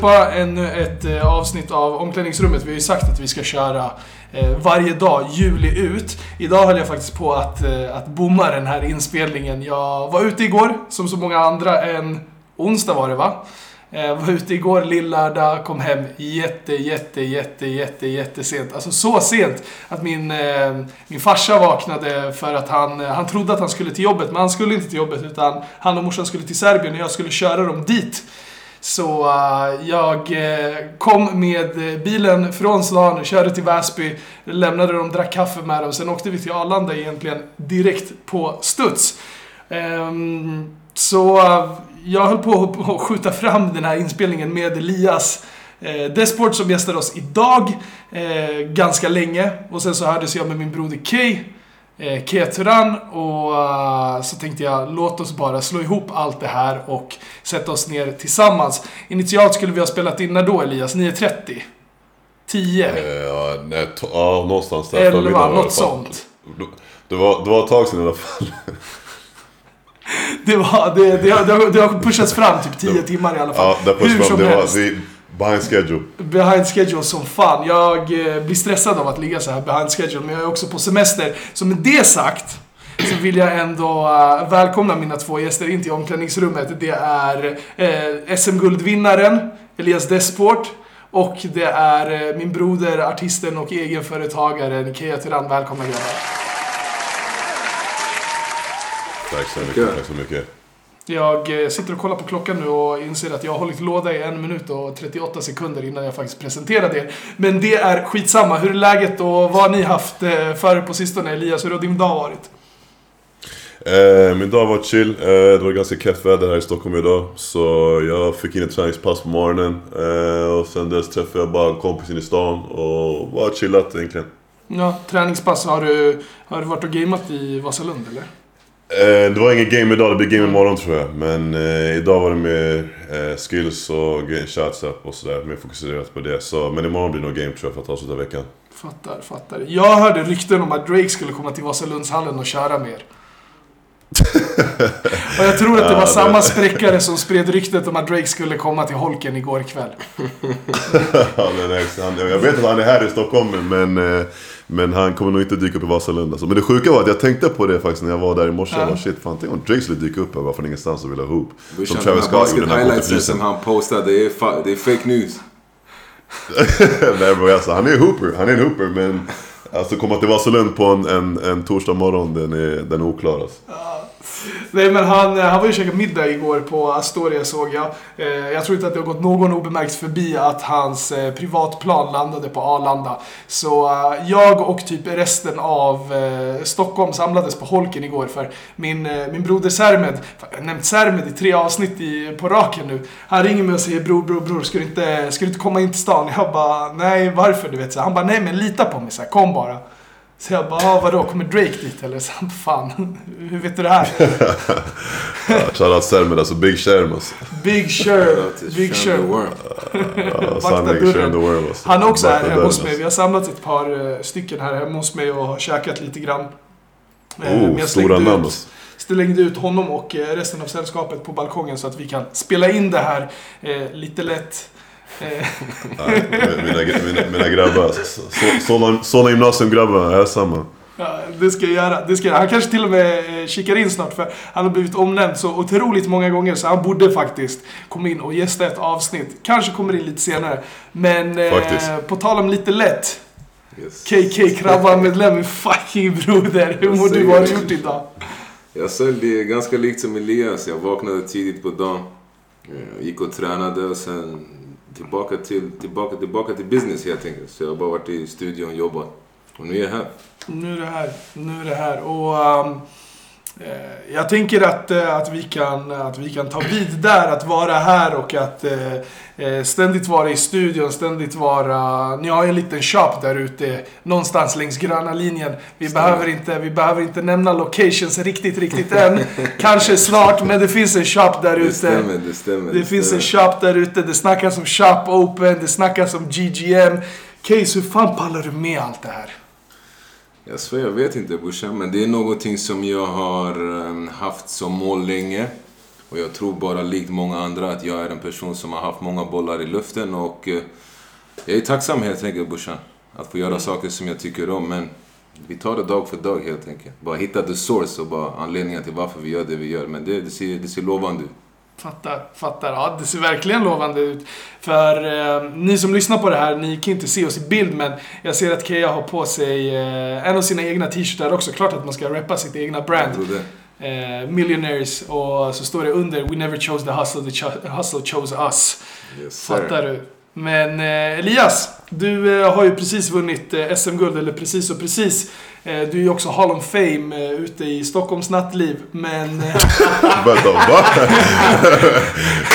släppa ännu ett eh, avsnitt av omklädningsrummet. Vi har ju sagt att vi ska köra eh, varje dag, juli ut. Idag höll jag faktiskt på att, eh, att bomma den här inspelningen. Jag var ute igår, som så många andra, en onsdag var det va? Eh, var ute igår lillördag, kom hem jätte, jätte, jätte, jätte, jättesent. Alltså så sent att min, eh, min farsa vaknade för att han, eh, han trodde att han skulle till jobbet, men han skulle inte till jobbet utan han och morsan skulle till Serbien och jag skulle köra dem dit. Så uh, jag uh, kom med bilen från stan, körde till Väsby, lämnade dem, drack kaffe med dem. Sen åkte vi till Arlanda egentligen direkt på studs. Um, så uh, jag höll på att skjuta fram den här inspelningen med Elias eh, Desport som gästade oss idag eh, ganska länge. Och sen så hördes jag med min broder Kay, eh, Keturan och uh, så tänkte jag låt oss bara slå ihop allt det här och sätta oss ner tillsammans. Initialt skulle vi ha spelat in när då Elias? 9.30? 10? Eh, ja, nej, ja, någonstans där. 11, något sånt. Det var, det var ett tag sedan i alla fall. det, var, det, det, har, det, har, det har pushats fram typ 10 timmar i alla fall. Ja, det har pushats fram. Det var, det, behind schedule. Behind schedule som fan. Jag eh, blir stressad av att ligga så här behind schedule, men jag är också på semester. Så med det sagt så vill jag ändå uh, välkomna mina två gäster in till omklädningsrummet. Det är uh, SM-guldvinnaren Elias Desport och det är uh, min broder, artisten och egenföretagaren Kea Tyrann. Välkomna grabbar. Tack så mycket. Tack så mycket. Jag eh, sitter och kollar på klockan nu och inser att jag har hållit låda i en minut och 38 sekunder innan jag faktiskt presenterade er. Men det är skitsamma. Hur är läget och vad har ni haft eh, för er på sistone? Elias, hur har din dag varit? Eh, min dag var chill. Eh, det var ganska kett väder här i Stockholm idag. Så jag fick in ett träningspass på morgonen. Eh, och sen dess träffade jag bara kompisen i stan och bara chillat egentligen. Ja, träningspass. Har du, har du varit och gameat i Vasalund eller? Eh, det var ingen game idag, det blir game imorgon tror jag. Men eh, idag var det mer eh, skills och shots up och sådär. Mer fokuserat på det. Så, men imorgon blir det nog game tror jag för att avsluta veckan. Fattar, fattar. Jag hörde rykten om att Drake skulle komma till Vasalundshallen och köra med er. och jag tror att det var samma spräckare som spred ryktet om att Drake skulle komma till Holken igår kväll. jag vet att han är här i Stockholm men eh, men han kommer nog inte dyka upp i Vasalund alltså. Men det sjuka var att jag tänkte på det faktiskt när jag var där i morse. Ja. Jag bara, shit, fan tänk om Drake skulle dyka upp här bara från ingenstans och vilja ha hoop. Som Travis Scott gjorde när han kom som han postade, det är, det är fake news. Nej bro, alltså, han är hooper. Han är en hooper men... Alltså komma till Vasalund på en, en, en torsdag morgon, den är, den är oklar alltså. Nej men han, eh, han var ju och käkade middag igår på Astoria såg jag. Eh, jag tror inte att det har gått någon obemärkt förbi att hans eh, privatplan landade på Arlanda. Så eh, jag och typ resten av eh, Stockholm samlades på Holken igår för min, min broder Sermed, jag har nämnt Sermed i tre avsnitt i, på raken nu. Han ringer mig och säger bror, bror, bror, ska du inte, ska du inte komma in till stan? Jag bara, nej varför? Du vet, så han bara, nej men lita på mig, så här, kom bara. Så jag bara, ah, vadå, kommer Drake dit eller? Så han fan, hur vet du det här? ja, Shoutout Selmer, alltså Big Sherm alltså. Big Sherm, Big Sherm. Vakta dörren. Alltså. Han är också här hemma hos mig. Vi har samlat ett par eh, stycken här hemma hos mig och har käkat lite grann. Eh, oh, stora namn alltså. Slängde ut honom och eh, resten av sällskapet på balkongen så att vi kan spela in det här eh, lite lätt. Eh. mina, mina, mina grabbar, sådana så, gymnasiumgrabbar är samma. Ja, det ska jag göra. Det ska jag. Han kanske till och med eh, kikar in snart för han har blivit omnämnd så otroligt många gånger så han borde faktiskt komma in och gästa ett avsnitt. Kanske kommer in lite senare. Men eh, på tal om lite lätt. Yes. KK Krabban-medlem, fucking broder. Hur mår du? Vad har du gjort idag? Jag är ganska likt som Elias. Jag vaknade tidigt på dagen. Jag gick och tränade och sen tillbaka till, tillbaka, tillbaka till business helt enkelt. Så jag har bara varit i studion och jobbat. Och nu är jag här. Nu är det här. Nu är det här. Och um, jag tänker att, uh, att, vi kan, att vi kan ta vid där, att vara här och att Eh, ständigt vara i studion, ständigt vara... Ni har ju en liten shop där ute, någonstans längs gröna linjen. Vi behöver, inte, vi behöver inte nämna locations riktigt, riktigt än. Kanske snart, men det finns en shop där ute. Det stämmer, det stämmer. Det, det finns en shop där ute, det snackas om shop open, det snackas om GGM. Case, hur fan pallar du med allt det här? Jag svär, jag vet inte brorsan, men det är någonting som jag har ehm, haft som mål länge. Och jag tror bara likt många andra att jag är en person som har haft många bollar i luften och eh, jag är tacksam helt enkelt brorsan. Att få göra saker som jag tycker om men vi tar det dag för dag helt enkelt. Bara hitta the source och bara anledningen till varför vi gör det vi gör. Men det, det, ser, det ser lovande ut. Fattar, fattar. Ja, det ser verkligen lovande ut. För eh, ni som lyssnar på det här, ni kan inte se oss i bild men jag ser att Kea har på sig eh, en av sina egna t-shirtar också. Klart att man ska rappa sitt egna brand. Eh, millionaires och så står det under We never chose the hustle, the cho- hustle chose us. Yes. Fattar du? Men eh, Elias, du eh, har ju precis vunnit eh, SM-guld, eller precis och precis. Eh, du är ju också Hall of Fame eh, ute i Stockholms nattliv. Men... Eh, Vänta, va?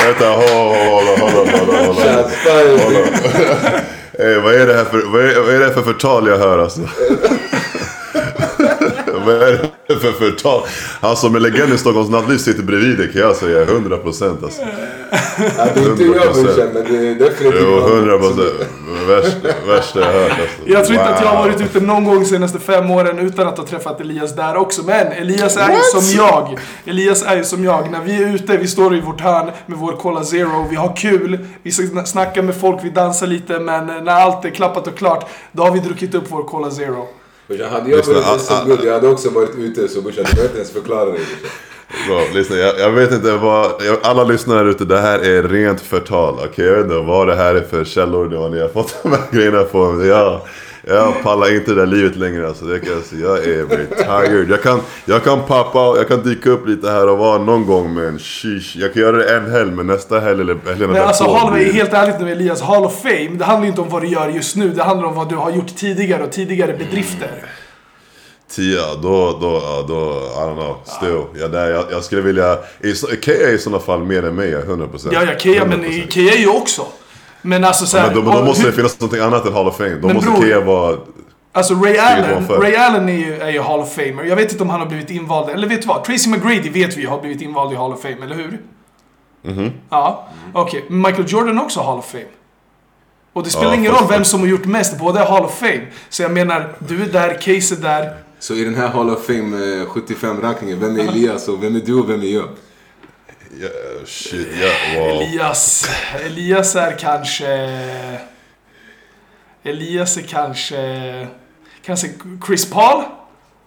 Vänta, hålla, hålla, hålla, hålla, vad är det här för förtal jag hör alltså? vad är det för förtal? Han som är legend i Stockholms nattliv sitter bredvid dig kan jag säga, 100 procent alltså. Ja, det är inte jag brorsan, men det är definitivt Jo, någon 100 som- procent. Värsta, värsta jag hört alltså. Jag tror inte att jag har Wow. varit ute någon gång de senaste fem åren utan att ha träffat Elias där också. Men Elias är ju som jag. Elias är ju som jag. När vi är ute, vi står i vårt hörn med vår Cola Zero, vi har kul, vi sn- snackar med folk, vi dansar lite. Men när allt är klappat och klart, då har vi druckit upp vår Cola Zero. Brorsan, hade jag Lyssna, vunnit ah, ah, SM-guld, jag hade också varit ute så brorsan, du behöver inte ens förklara dig. Bra, lyssna, jag, jag vet inte vad, jag, alla lyssnare ute, det här är rent förtal. Okej, jag vet inte vad det här är för källor ni har fått de här grejerna på. Jag, jag pallar inte det där livet längre alltså, det kan jag säga. Jag är very tired. Jag kan, jag kan pappa, jag kan dyka upp lite här och var någon gång men sheesh. Jag kan göra det en helg men nästa helg eller helgen Men alltså Hall blir- helt ärligt nu Elias, Hall of Fame, det handlar ju inte om vad du gör just nu. Det handlar om vad du har gjort tidigare och tidigare bedrifter. Tia, då, då, då, I don't know, still. Ja, där, jag, jag skulle vilja, Kea är i sådana fall mer än mig, 100%. Ja, ja, Kea, men 100%. Kea är ju också. Men alltså såhär... Men då, men då och måste hur- det finnas något annat än Hall of Fame. Då måste bror- Kea vara... Alltså Ray Allen. Ray Allen är ju, är ju Hall of Famer. Jag vet inte om han har blivit invald, eller vet du vad? Tracy McGrady vet vi har blivit invald i Hall of Fame, eller hur? Mhm. Ja, okej. Men Michael Jordan är också Hall of Fame. Och det spelar Ja, ingen roll vem som har gjort mest, båda är Hall of Fame. Så jag menar, du är där, Case är där. Så i den här Hall of Fame eh, 75-rankingen, vem är Elias och vem är du och vem är jag? Ja, shit, ja, wow. Elias, Elias är kanske... Elias är kanske... Kanske Chris Paul?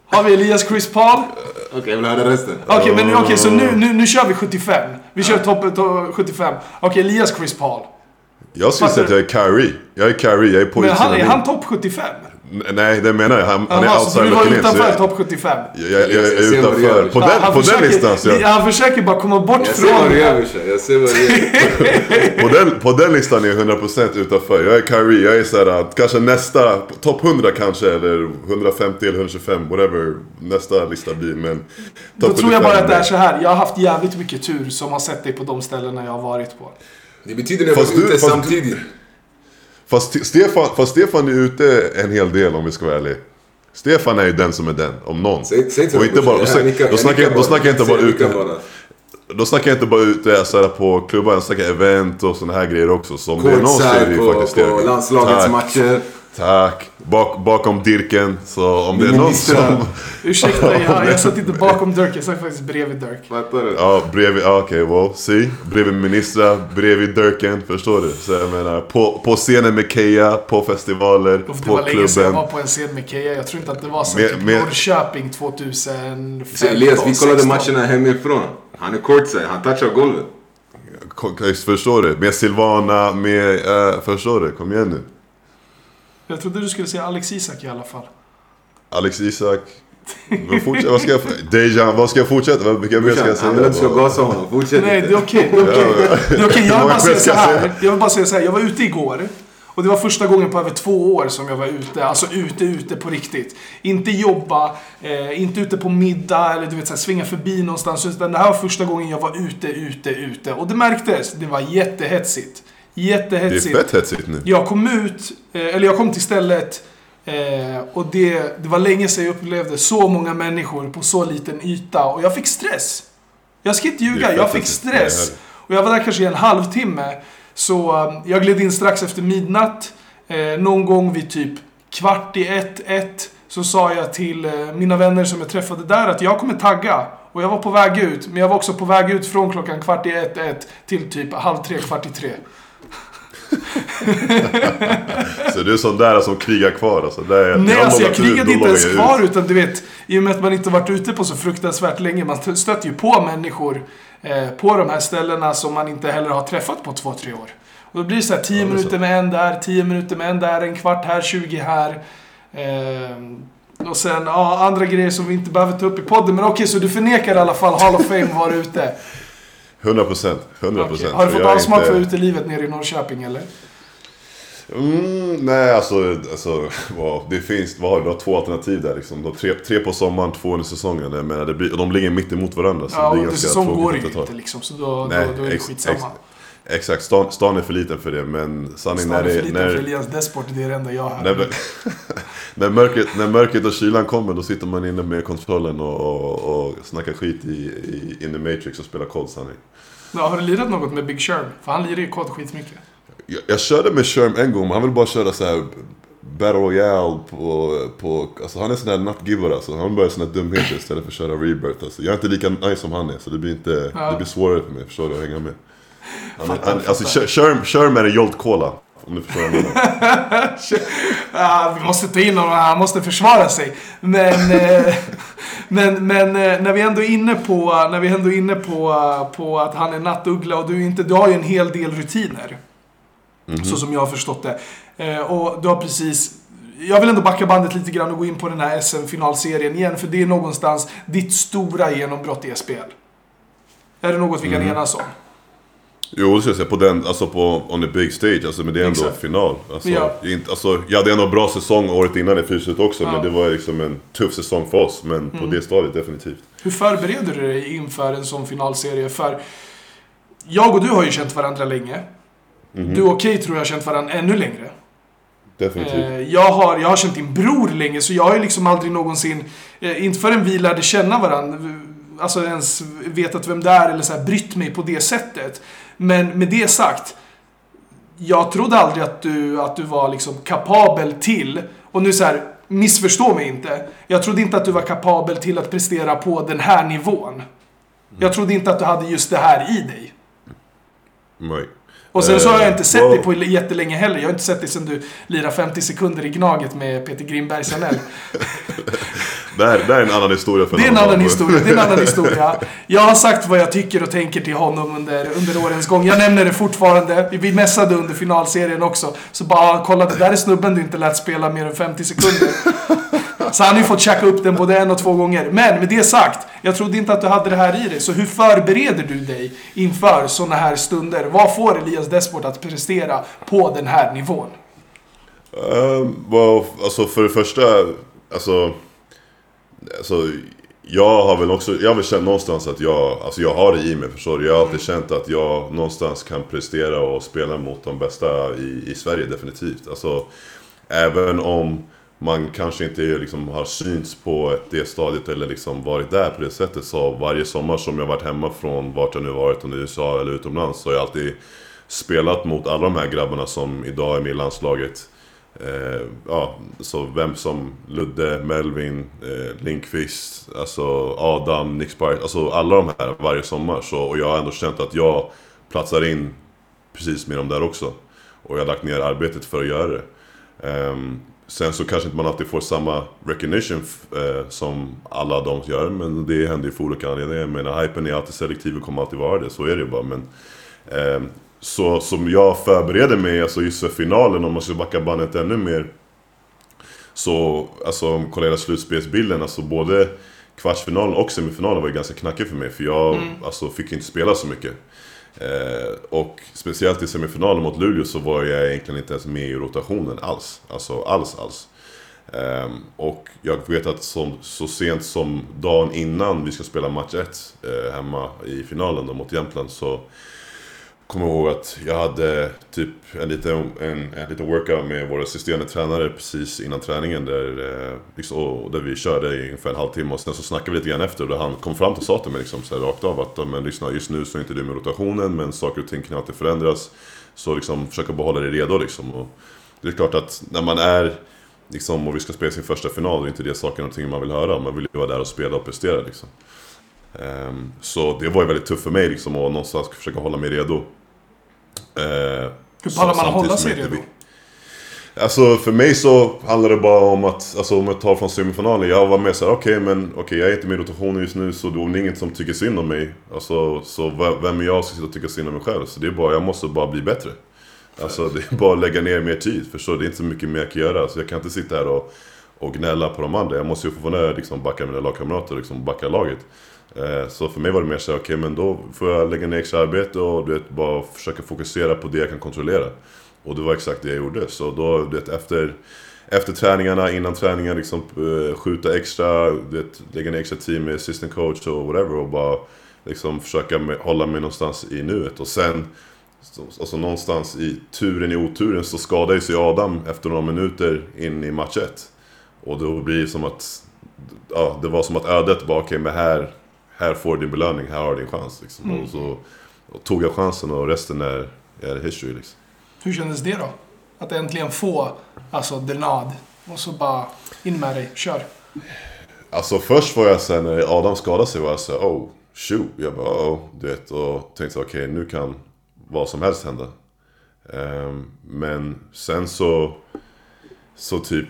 Har vi Elias Chris Paul? Okej, jag vill höra resten. Okej, men okej, så nu, nu, nu kör vi 75. Vi kör topp to, 75. Okej, Elias Chris Paul. Jag skulle säga att jag är Kyrie. Jag är Kyrie, jag är på Men han, är han topp 75? Nej, det menar jag. Han, han är outside du var looking in. så utanför jag- topp 75? Jag, jag, jag Jag är ser du utanför. På den, han på den försöker- listan så jag, Han försöker bara komma bort Jag ser vad från... du gör brorsan, jag ser vad du gör. på, den, på den listan är jag 100% utanför. Jag är Kyrie, jag är såhär, kanske nästa, topp 100 kanske, eller 150 eller 125, whatever nästa lista blir. Men Då tror jag 75 bara att det är så här. Jag har haft jävligt mycket tur som har sett dig på de ställena jag har varit på. Det betyder när Fast var du- ute fast du- samtidigt. Fast Stefan, fast Stefan är ute en hel del om vi ska vara ärliga. Stefan är ju den som är den, om någon. Säg, Och inte bara, då snackar jag, inte bara ute, då snackar jag inte bara ute så här, på klubbar, jag snackar event och såna här grejer också. Så om det är någon så är det ju faktiskt på landslagets Tack. matcher. Tack. Bak, bakom Dirken. Så om det är någon som... Ursäkta, jag, jag satt inte bakom Dirk. Jag satt faktiskt bredvid Dirk. Fattar du? Ja, bredvid, okej, well, see. Bredvid ministrar, bredvid Dirken, förstår du? Så jag menar, på, på scenen med Keja, på festivaler, Och Det på var länge sedan jag klubben. var på en scen med Keja. Jag tror inte att det var sen typ med- Norrköping 2015, Så Elias, vi kollade 16. matcherna hemifrån. Han är courtside, han touchar golvet. Förstår du? Med Silvana, med... Uh, förstår du? Kom igen nu. Jag trodde du skulle säga Alex Isak i alla fall. Alex Isak. Men fortsätt, vad ska jag... Dejan, vad ska jag fortsätta? Vilka mer ska jag att du säga? ska gasa honom. Fortsätt Nej, det är okej. det är okej. Det är okej. Jag vill bara säga så här. säga? Jag vill bara säga så här. Jag var ute igår. Och det var första gången på över två år som jag var ute. Alltså ute, ute på riktigt. Inte jobba, eh, inte ute på middag eller du vet så här, svinga förbi någonstans. Utan det här var första gången jag var ute, ute, ute. Och det märktes. Det var jättehetsigt. Det är Jättehetsigt. fett hetsigt nu. Jag kom ut, eh, eller jag kom till stället eh, och det, det var länge sedan jag upplevde så många människor på så liten yta och jag fick stress. Jag ska inte ljuga, jag fick stress. Och jag var där kanske i en halvtimme. Så eh, jag gled in strax efter midnatt. Någon gång vid typ kvart i ett, ett. Så sa jag till mina vänner som jag träffade där att jag kommer tagga. Och jag var på väg ut, men jag var också på väg ut från klockan kvart i ett, ett till typ halv tre, kvart i tre. Så det är sån där som krigar kvar alltså. Det är, Nej, alltså jag krigade inte ens kvar ut. utan du vet, i och med att man inte varit ute på så fruktansvärt länge, man stöter ju på människor eh, på de här ställena som man inte heller har träffat på två, tre år. Och då blir det så här 10 Ja, minuter med en där, 10 minuter med en där, en kvart här, 20 här. Eh, och sen, ja, andra grejer som vi inte behöver ta upp i podden. Men okej, så du förnekar i alla fall Hall of Fame vara ute? 100 procent. 100 Okej. procent. Har du fått avsmak för utelivet nere i Norrköping eller? Mm, nej, alltså, alltså wow, det finns, vad har du, två alternativ där liksom. Tre, tre på sommaren, två under säsongen. Jag menar, det blir, och de ligger mitt emot varandra. Så Ja, det är under säsong går det ju inte liksom, så då, Nej, då, då är det ex- skitsamma. ex- Exakt, stan, stan är för liten för det. Men sanningen Stan när är för liten för när, Elias Desport, det är det enda jag hör. när, när, mörkret, när mörkret och kylan kommer då sitter man inne med kontrollen och, och, och snackar skit i, i In the Matrix och spelar kod sanning. Ja, har du lirat något med Big Sherm? För han lirar ju kod skitmycket. Jag, jag körde med Sherm en gång, men han vill bara köra så här Battle Royale på, på... Alltså han är sån där nattgivare alltså. Han börjar såna dumheter istället för att köra Rebirth alltså. Jag är inte lika nice som han är, så det blir inte... Ja. Det blir svårare för mig, förstår du? Att hänga med. Han, Fattar, han, alltså fattar. Sherm, Sherm är en Jolt Cola. Om du förstår vad jag menar. Vi måste ta in honom, han måste försvara sig. Men, eh, men, men eh, när vi ändå är inne på, när vi ändå är inne på, på att han är nattuggla och du, inte, du har ju en hel del rutiner. Så som jag har förstått det. Eh, och du har precis... Jag vill ändå backa bandet lite grann och gå in på den här SM-finalserien igen. För det är någonstans ditt stora genombrott i SPL. Är det något vi kan enas om? Jo, det skulle jag säga. På den, alltså på on the big stage. Alltså, men det är ändå Exakt. final. Alltså, Ja. inte, alltså, jag hade ändå en bra säsong året innan i fysiskt också. Ja. Men det var liksom en tuff säsong för oss. Men på det stadiet definitivt. Hur förbereder du dig inför en sån finalserie? För jag och du har ju känt varandra länge. Du och Kate tror jag har känt varandra ännu längre. Definitivt. Eh, jag, har, jag har känt din bror länge, så jag har ju liksom aldrig någonsin, eh, inte förrän vi lärde känna varandra, alltså ens vetat vem det är eller så här, brytt mig på det sättet. Men med det sagt, jag trodde aldrig att du, att du var liksom kapabel till, och nu så här, missförstå mig inte. Jag trodde inte att du var kapabel till att prestera på den här nivån. Jag trodde inte att du hade just det här i dig. Nej. Och sen så har jag Eh, inte sett wow. dig på jättelänge heller. Jag har inte sett dig sen du lirade 50 sekunder i Gnaget med Peter Grimberg Sanell. Det här, det här är en annan historia för Det är en annan historia. Det är en annan historia. Jag har sagt vad jag tycker och tänker till honom under, under årens gång. Jag nämner det fortfarande. Vi messade under finalserien också. Så bara, "Ah, kolla det där är snubben du inte lät spela mer än 50 sekunder. Så han har ju fått checka upp den både en och två gånger. Men med det sagt, jag trodde inte att du hade det här i dig. Så hur förbereder du dig inför sådana här stunder? Vad får Elias Desport att prestera på den här nivån? Um, well, alltså för det första, alltså, alltså jag har väl också, jag har väl känt någonstans att jag, alltså jag har det i mig förstår du. Jag har alltid känt att jag någonstans kan prestera och spela mot de bästa i, i Sverige definitivt. Alltså, även om man kanske inte liksom har synts på det stadiet eller liksom varit där på det sättet så varje sommar som jag varit hemma från vart jag nu varit, om det är USA eller utomlands, så har jag alltid spelat mot alla de här grabbarna som idag är med i landslaget. Eh, ja, så vem som Ludde, Melvin, eh, Linkvist, alltså Adam, Nick Spark, alltså alla de här varje sommar. Så, och jag har ändå känt att jag platsar in precis med dem där också. Och jag har lagt ner arbetet för att göra det. Eh, sen så kanske inte man alltid får samma recognition eh, som alla de gör, men det händer ju för olika anledningar. Jag menar, hypen är alltid selektiv och kommer alltid vara det, så är det ju bara. Men, ehm, så som jag förbereder mig, alltså just för finalen, om man ska backa bandet ännu mer. Så, alltså om kolla hela slutspelsbilden, alltså både kvartsfinalen och semifinalen var ju ganska knackig för mig. För jag alltså, fick inte spela så mycket. Eh, och speciellt i semifinalen mot Luleå så var jag egentligen inte ens med i rotationen alls. Alltså alls, alls. Ehm, och jag vet att som, så sent som dagen innan vi ska spela match 1 eh, hemma i finalen då mot Jämtland så kommer ihåg att jag hade typ en liten, en, en liten workout med vår assisterande tränare precis innan träningen där, eh, liksom, där vi körde i ungefär en halvtimme och sen så snackade vi lite grann efter och han kom fram och sa till mig liksom, så här, rakt av att men, lyssna, just nu så är inte du med rotationen men saker och ting kan alltid förändras. Så liksom att behålla dig redo liksom. Och det är klart att när man är liksom, och vi ska spela sin första final, det är inte det saker och ting man vill höra. Man vill ju vara där och spela och prestera liksom. Ehm, så det var ju väldigt tufft för mig liksom att någonstans försöka hålla mig redo. Eh, Hur pallar man hålla sig jag inte redo? Alltså för mig så handlar det bara om att, alltså om jag tar från semifinalen, jag var med såhär okej men okej jag är inte med i rotationen just nu så det är ingen som tycker synd om mig. Alltså så vem är jag som sitter och tycker synd om mig själv? Så det är bara, jag måste bara bli bättre. Alltså det är bara att lägga ner mer tid, förstår du? Det är inte så mycket mer jag kan göra. Så jag kan inte sitta här och, och gnälla på de andra. Jag måste ju fortfarande liksom backa mina lagkamrater och liksom backa laget. Eh, så för mig var det mer så okej okej men då får jag lägga ner extra arbete och du vet, bara försöka fokusera på det jag kan kontrollera. Och det var exakt det jag gjorde. Så då, du vet, efter, efter träningarna, innan träningen, liksom, eh, skjuta extra, du vet, lägga ner extra tid med assistant coach och whatever och bara liksom, försöka med, hålla mig någonstans i nuet. Och sen, alltså någonstans i turen i oturen så skadade ju sig Adam efter några minuter in i match 1. Och då blir det som att, ja, det var som att ödet bara, okej men här, här får du din belöning, här har du din chans. Liksom. Mm. Och så och tog jag chansen och resten är, är history liksom. Hur kändes det då? Att äntligen få, alltså, Drenad. Och så bara, in med dig, kör. Alltså först var jag såhär, när Adam skadade sig var jag såhär, oh shoot. Jag bara, oh, du vet. Och tänkte okej, nu kan vad som helst hända. Ehm, men sen så, så typ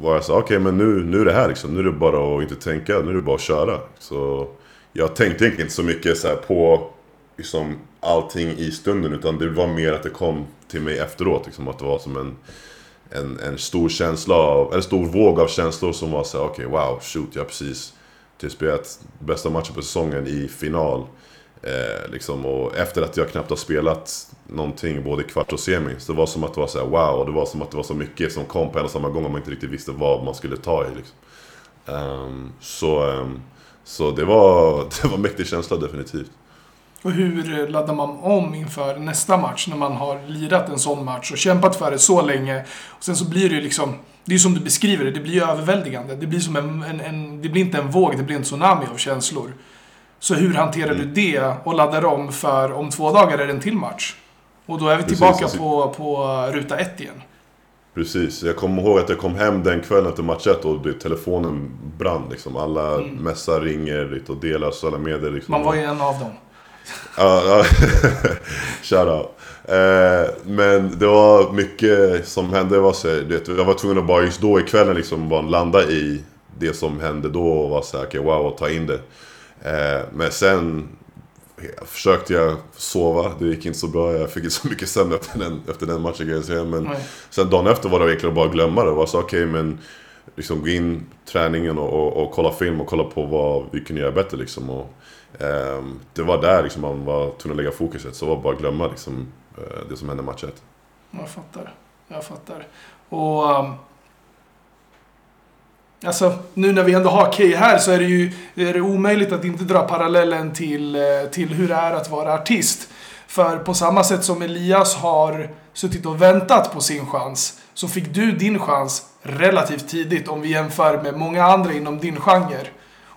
var jag så okej men nu, nu är det här liksom. Nu är det bara att inte tänka, nu är det bara att köra. Så jag tänkte egentligen inte så mycket så här på liksom, allting i stunden. Utan det var mer att det kom till mig efteråt. Liksom, att det var som en, en, en stor känsla av, en stor våg av känslor som var så okej okej wow, shoot, jag har precis typ spelat bästa matchen på säsongen i final. Eh, liksom, och efter att jag knappt har spelat någonting, både kvart och semi, så det var som att det var så här, wow, och det var som att det var så mycket som kom på en och samma gång och man inte riktigt visste vad man skulle ta i. Liksom. Ehm, så, ehm, så det var, det var en mäktig känsla definitivt. Och hur laddar man om inför nästa match när man har lirat en sån match och kämpat för det så länge. Och sen så blir det ju liksom, det är ju som du beskriver det, det blir ju överväldigande. Det blir som en, en, en det blir inte en våg, det blir en tsunami av känslor. Så hur hanterar du det och laddar om för om två dagar är det en till match? Och då är vi Precis, tillbaka alltså- på, på ruta ett igen. Precis, jag kommer ihåg att jag kom hem den kvällen efter match ett och det, telefonen brann liksom. Alla mässar ringer och delar sociala medier liksom. Man var ju en av dem. Ja, ja. Shoutout. Eh, men det var mycket som hände. Det var så, vet, jag var tvungen att bara just då i kvällen liksom bara landa i det som hände då och vara såhär, okej wow, och ta in det. Eh, men sen försökte jag sova, det gick inte så bra. Jag fick inte så mycket sömn efter den, efter den matchen kan jag säga. Men Nej. sen dagen efter var det egentligen bara att glömma det. Det var så okej men liksom gå in träningen och, och, och kolla film och kolla på vad vi kunde göra bättre liksom. Och, ehm, det var där liksom man var tvungen att lägga fokuset. Så det var bara att glömma liksom, eh, det som hände i match ett. Jag fattar. Jag fattar. Och... Um, alltså, nu när vi ändå har Key här så är det ju är det omöjligt att inte dra parallellen till, eh, till hur det är att vara artist. För på samma sätt som Elias har suttit och väntat på sin chans, så fick du din chans relativt tidigt om vi jämför med många andra inom din genre.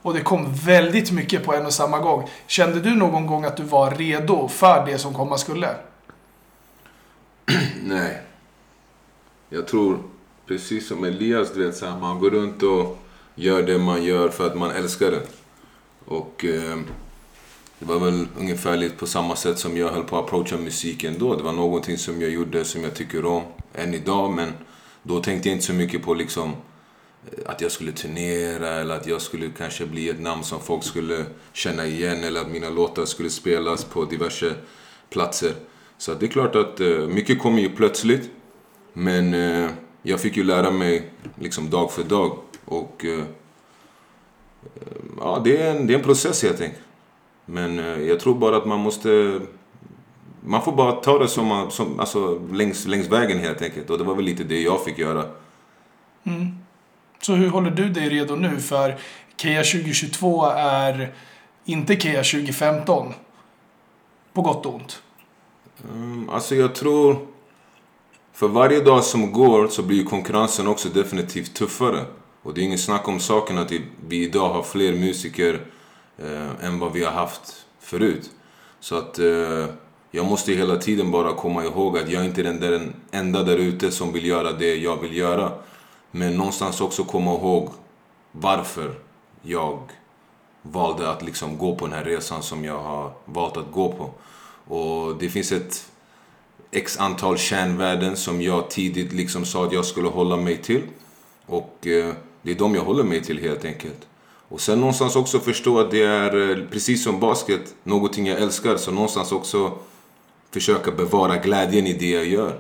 Och det kom väldigt mycket på en och samma gång. Kände du någon gång att du var redo för det som komma skulle? Nej. Jag tror, precis som Elias, du vet, så här, man går runt och gör det man gör för att man älskar det. Och eh, det var väl ungefär lite på samma sätt som jag höll på att approacha musiken då. Det var någonting som jag gjorde som jag tycker om än idag, men då tänkte jag inte så mycket på liksom eh, att jag skulle turnera eller att jag skulle kanske bli ett namn som folk skulle känna igen eller att mina låtar skulle spelas på diverse platser. Så det är klart att eh, mycket kommer ju plötsligt. Men eh, jag fick ju lära mig liksom dag för dag. Och eh, ja, det är, en, det är en process helt enkelt. Men eh, jag tror bara att man måste... Man får bara ta det som, man- som alltså, längs, längs vägen helt enkelt. Och det var väl lite det jag fick göra. Så hur håller du dig redo nu? För Kia 2022 är inte Kia 2015. På gott och ont. Mm, alltså jag tror... För varje dag som går så blir konkurrensen också definitivt tuffare. Och det är ingen snack om saken att vi idag har fler musiker eh, än vad vi har haft förut. Så att eh, jag måste hela tiden bara komma ihåg att jag inte är den där den enda där ute som vill göra det jag vill göra. Men någonstans också komma ihåg varför jag valde att liksom gå på den här resan som jag har valt att gå på. Och det finns ett x antal kärnvärden som jag tidigt liksom sa att jag skulle hålla mig till. Och eh, det är de jag håller mig till helt enkelt. Och sen någonstans också förstå att det är, eh, precis som basket, någonting jag älskar. Så någonstans också försöka bevara glädjen i det jag gör.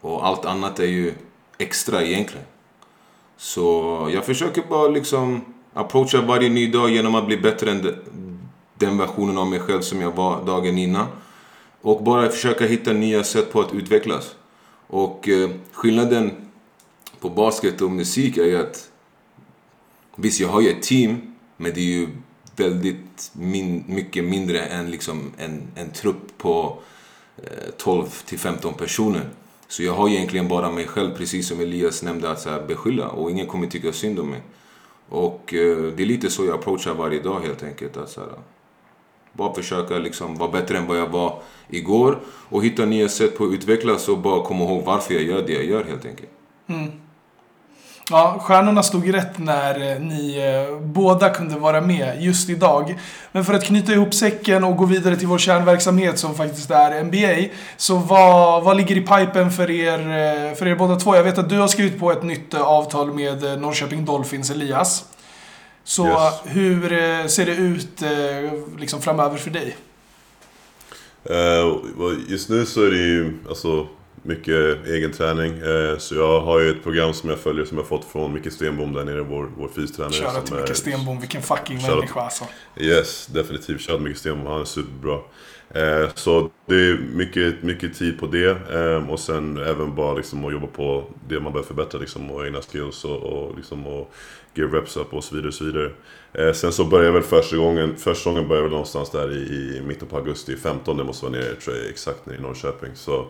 Och allt annat är ju extra egentligen. Så jag försöker bara liksom approacha varje ny dag genom att bli bättre än den versionen av mig själv som jag var dagen innan. Och bara försöka hitta nya sätt på att utvecklas. Och eh, skillnaden på basket och musik är ju att Visst, jag har ju ett team, men det är ju väldigt min, mycket mindre än liksom en, en trupp på eh, 12 till 15 personer. Så jag har egentligen bara mig själv, precis som Elias nämnde, att så här, beskylla. Och ingen kommer tycka synd om mig. Och eh, det är lite så jag approachar varje dag helt enkelt. Att, så här, bara försöka liksom vara bättre än vad jag var igår. Och hitta nya sätt på att utvecklas och bara komma ihåg varför jag gör det jag gör helt enkelt. Mm. Ja, stjärnorna stod rätt när eh, ni eh, båda kunde vara med just idag. Men för att knyta ihop säcken och gå vidare till vår kärnverksamhet som faktiskt är NBA. Så vad, vad ligger i pipen för er, eh, för er båda två? Jag vet att du har skrivit på ett nytt eh, avtal med eh, Norrköping Dolphins, Elias. Så yes. hur ser det ut liksom framöver för dig? just nu så är det ju, alltså mycket egen träning. Eh, så jag har ju ett program som jag följer som jag fått från Micke Stenbom där nere, vår, vår fystränare. Shoutout till Micke Stenbom, vilken fucking människa alltså. Yes, definitivt. Shoutout Micke Stenbom, han är superbra. Eh, så det är mycket, mycket tid på det. Eh, och sen även bara liksom att jobba på det man behöver förbättra liksom, och egna skills och, och, liksom, och give reps up och så vidare. Och så vidare. Eh, sen så börjar väl första gången, första gången börjar väl någonstans där i, i mitten på augusti, 15 det måste vara nere, tror jag, exakt nere i Norrköping. Så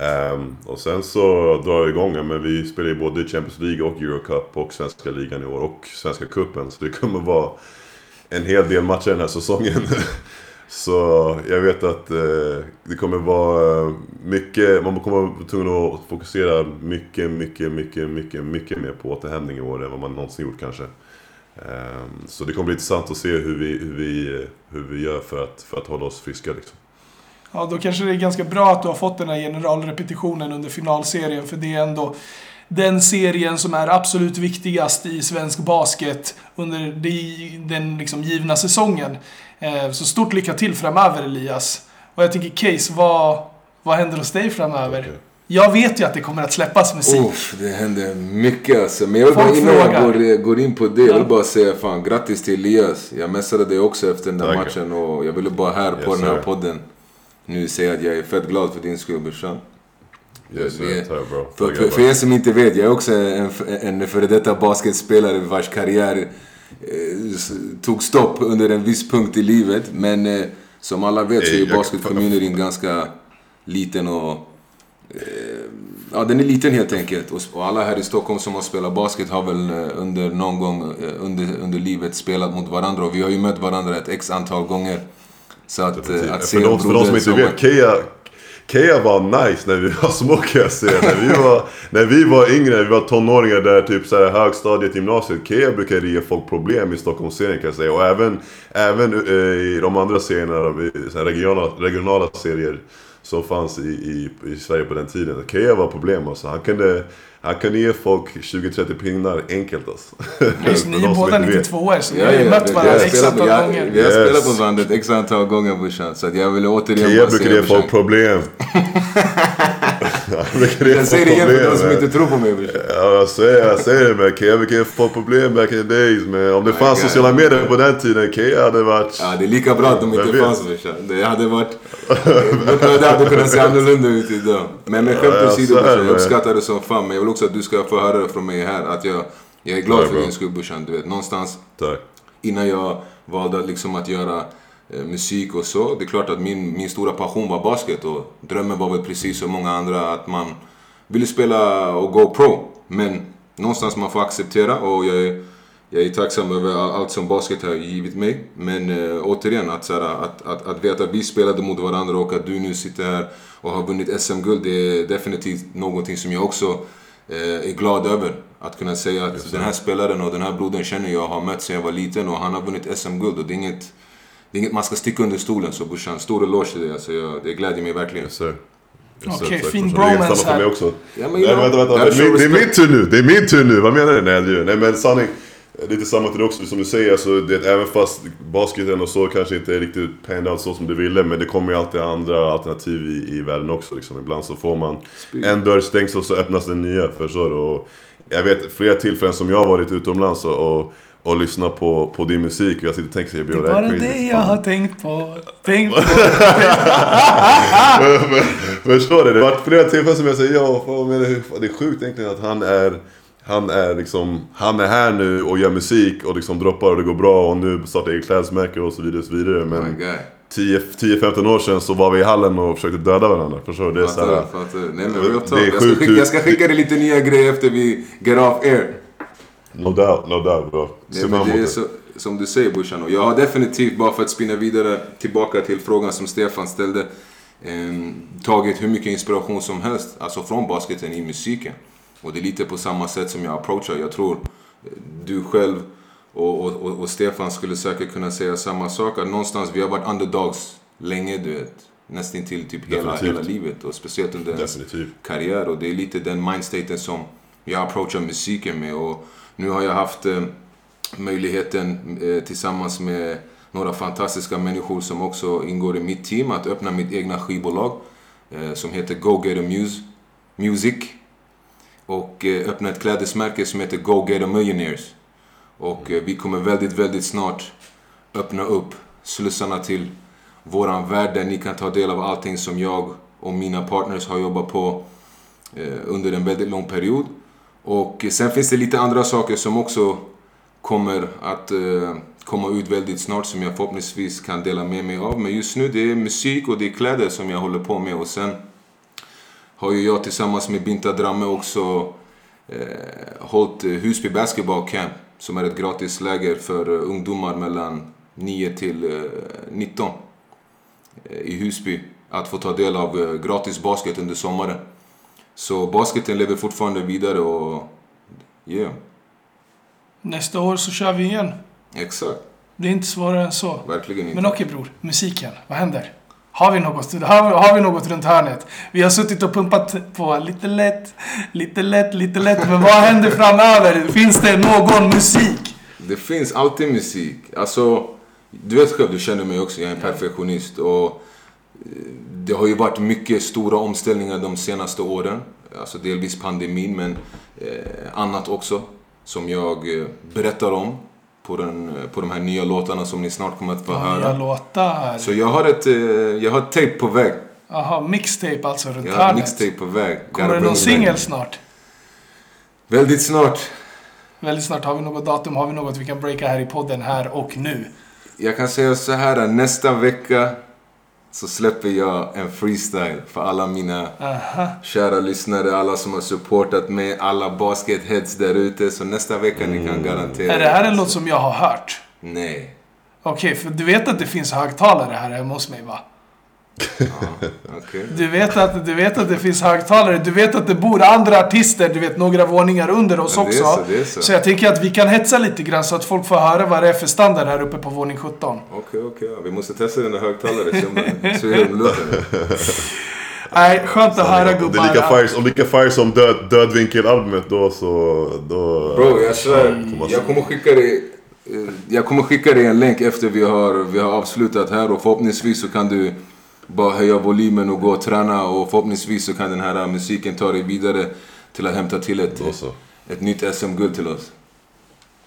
Um, och sen så drar det igång, men vi spelar ju både Champions League och Eurocup och Svenska ligan i år och Svenska Cupen. Så det kommer vara en hel del matcher den här säsongen. så jag vet att eh, det kommer vara eh, mycket, man kommer vara tvungen att fokusera mycket, mycket, mycket, mycket, mycket mer på återhämtning i år än vad man någonsin gjort kanske. Eh, så det kommer bli intressant att se hur vi, hur vi, hur vi gör för att, för att hålla oss friska liksom. Ja, då kanske det är ganska bra att du har fått den här generalrepetitionen under finalserien, för det är ändå den serien som är absolut viktigast i svensk basket under den liksom givna säsongen. Eh, så stort lycka till framöver Elias. Och jag tänker Case, vad, vad händer hos dig framöver? Okay. Jag vet ju att det kommer att släppas musik. Uff, det händer mycket alltså. Men jag vill bara innan jag går, går, in på det, jag vill bara säga fan grattis till Elias. Jag messade dig också efter den där Tack. matchen och jag ville bara här yes, på den här podden nu säga att jag är fett glad för din skull brorsan. Yes, det, bro. För, för, för er som inte vet, jag är också en, en före detta basketspelare vars karriär eh, tog stopp under en viss punkt i livet. Men eh, som alla vet så är basketcommunityn ganska liten och... Eh, ja, den är liten helt enkelt. Och, och, alla här i Stockholm som har spelat basket har väl eh, under någon gång eh, under, under livet spelat mot varandra. Och vi har ju mött varandra ett x antal gånger. Så att, eh, att se för, de, för de som inte vet, Kea, Kea var nice när vi var små kan jag säga. när, vi var, när vi var yngre, när vi var tonåringar där typ så här, högstadiet, gymnasiet. Kea brukade ge folk problem i Stockholmsserien kan jag säga. Och även, även eh, i de andra serierna, regionala, regionala serier som fanns i, i, i Sverige på den tiden. Kea var problem alltså. Han kunde han kan ge folk 20-30 pinnar enkelt alltså. Just ni är båda 92 år så ni har ju mött varandra x antal gånger. Vi har spelat mot varandra ett x antal gånger brorsan. Så att jag vill återigen bara brukar ge folk problem. jag säger det igen för de som inte tror på mig. Ja, jag säger, jag säger det med Kea ge folk problem back in the days. Men om det fanns sociala medier på den tiden, Kea hade varit... Ja, det är lika bra att de inte fanns brorsan. Det hade varit... Det hade kunnat se annorlunda ut idag. Men med skämt åsido brorsan, jag uppskattar det som fan. Men jag vill också att du ska få höra från mig här att jag, jag är glad Tack, för din skull brorsan. Du vet, någonstans Tack. innan jag valde liksom att göra musik och så. Det är klart att min, min stora passion var basket och drömmen var väl precis som många andra att man ville spela och gå pro. Men någonstans man får acceptera och jag är, jag är tacksam över allt som basket har givit mig. Men äh, återigen, att, såhär, att, att, att veta att vi spelade mot varandra och att du nu sitter här och har vunnit SM-guld. Det är definitivt någonting som jag också eh, är glad över. Att kunna säga att den här spelaren och den här brodern känner jag, har mött sedan jag var liten och han har vunnit SM-guld. Och det är inget, det är inget man ska sticka under stolen. Så brorsan, stor eloge till dig. Alltså, jag, det glädjer mig verkligen. Yes, sir. Okej, tack, fin brorsan. Det är bromance samma för mig här. också. Ja, men, Nej, vänta, vänta. Det är, min, tur nu. Det är min tur nu. Vad menar du? Nej, du? Nej men sanning. Lite samma till dig också, som du säger. Alltså, det, även fast basketen och så kanske inte är riktigt panned out så som du ville. Men det kommer ju alltid andra alternativ i, i världen också. Liksom. Ibland så får man en dörr stängs och så öppnas den nya. Förstår du? Och jag vet flera tillfällen som jag har varit utomlands och, och, och lyssnat på, på din musik. Och jag sitter och tänker såhär, Det "Bro, är det här bara är crazy det jag fan." har tänkt på. Tänkt på. Förstår du? Det har varit flera tillfällen som jag säger ja, fan, men det, det är sjukt egentligen att han är han är liksom, han är här nu och gör musik och liksom droppar och det går bra och nu startar eget klädesmärke och så vidare och så vidare. My Men guy. 10-15 år sedan så var vi i hallen och försökte döda varandra. Förstår du? Det är så Fattar, här, fattar. Nej men Det är sjukt jag ska skicka dig lite nya grejer efter vi get off air. No doubt, no doubt bro. Nej, Se men fram det är så, som du säger brorsan. Och jag har definitivt, bara för att spinna vidare tillbaka till frågan som Stefan ställde. ehm, tagit hur mycket inspiration som helst, alltså från basketen i musiken. Och det är lite på samma sätt som jag approachar. Jag tror eh, du själv och, och, och, och Stefan skulle säkert kunna säga samma sak. Att någonstans, vi har varit underdogs länge du vet. Nästan till typ hela, Definitivt. hela livet. Och speciellt under ens Definitivt. karriär och det är lite den mindstaten som jag approachar musiken med och nu har jag haft eh, möjligheten eh, tillsammans med några fantastiska människor som också ingår i mitt team att öppna mitt egna skivbolag eh, som heter Go Getter A Music och öppna ett klädesmärke som heter Go Getter A Millionaires och vi kommer väldigt, väldigt snart öppna upp slussarna till våran värld där ni kan ta del av allting som jag och mina partners har jobbat på under en väldigt lång period. Och sen finns det lite andra saker som också kommer att eh, komma ut väldigt snart som jag förhoppningsvis kan dela med mig av. Men just nu det är musik och det är kläder som jag håller på med och sen har ju jag tillsammans med Binta Dramme också eh, hållit eh, Husby Basketball Camp som är ett gratis läger för eh, ungdomar mellan 9 till eh, 19 i Husby att få ta del av gratis basket under sommaren. Så basketen lever fortfarande vidare och yeah, Nästa år så kör vi igen. exakt. Det är inte svårare än så. Verkligen inte. Men okej bror, musiken. Vad händer? Har vi något, har, har vi något runt hörnet? Vi har suttit och pumpat på lite lätt, lite lätt, lite lätt. Men vad händer framöver? Finns det någon musik? Det finns alltid musik. Alltså, du vet själv, du känner mig också, jag är en perfektionist. Och eh, det har ju varit mycket stora omställningar de senaste åren. Alltså delvis pandemin, men eh, annat också. Som jag eh, berättar om på, den, eh, på de här nya låtarna som ni snart kommer att få Nya höra. låtar. Så jag har ett, jag har ett tape på väg. Jaha, mixtape alltså runt Jag har hörnet. mixtape på väg. Kommer det någon singel snart? Väldigt snart. Väldigt snart. Har vi något datum? Har vi något vi kan breaka här i podden här och nu? Jag kan säga så här, nästa vecka så släpper jag en freestyle för alla mina Aha. kära lyssnare, alla som har supportat mig, alla basketheads där ute. Så nästa vecka ni kan garantera... Är det här en låt som jag har hört? Nej. Okej, för du vet att det finns högtalare här hemma hos mig va? Du vet, att, du vet att det finns högtalare, du vet att det bor andra artister, du vet några våningar under oss Ja, det är också. så, det är så. jag tänker att vi kan hetsa lite grann så att folk får höra vad det är för standard här uppe på våning 17. Okej, okej. ja. Vi måste testa den där högtalaren. se om den- se hur den låter. Nej, skönt att höra Om det är lika gubbar. fire, om lika fire som död, Dödvinkel-albumet då så... Då, Bro, jag svär. Jag kommer skicka dig... eh, Jag kommer skicka dig en länk efter vi har, vi har avslutat här och förhoppningsvis så kan du bara höja volymen och gå och träna och förhoppningsvis så kan den här musiken ta dig vidare till att hämta till ett, ett nytt SM-guld till oss.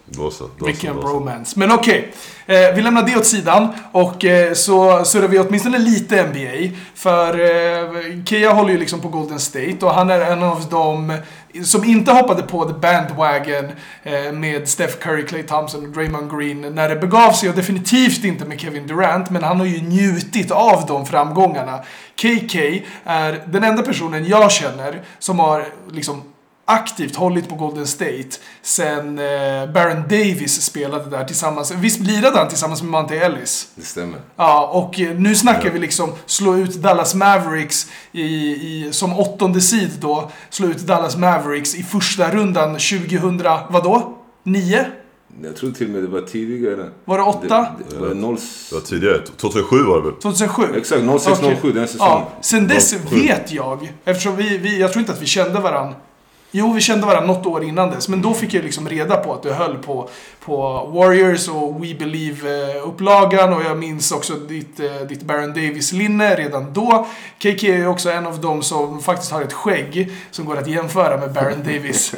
Då så. Då Vilken så, bromance. Men okej, eh, vi lämnar det åt sidan och eh, så surrar vi åtminstone lite NBA. För eh, Kia håller ju liksom på Golden State och han är en av dem som inte hoppade på the bandwagon eh, med Steph Curry, Klay Thompson och Draymond Green när det begav sig och definitivt inte med Kevin Durant men han har ju njutit av de framgångarna. KK är den enda personen jag känner som har liksom aktivt hållit på Golden State sen eh, Baron Davis spelade där tillsammans. Visst lirade han tillsammans med Monte Ellis? Det stämmer. Ja, och eh, nu snackar vi liksom slå ut Dallas Mavericks i, i, som åttonde seed då. Slå ut Dallas Mavericks i första rundan 2000, vadå? 9? Jag tror till och med det var tidigare. Var det åtta? Det, det var 0... Det var tidigare, 2007 var det väl? 2007? Exakt, 06-07 Okej. den säsongen. Ja, sen dess Sju. vet jag, eftersom vi, vi, jag tror inte att vi kände varandra. Jo, vi kände varandra något år innan dess, men då fick jag liksom reda på att du höll på, på Warriors och We Believe-upplagan och jag minns också ditt, eh, ditt Baron Davis-linne redan då. KK är ju också en av dem som faktiskt har ett skägg som går att jämföra med Baron Davis.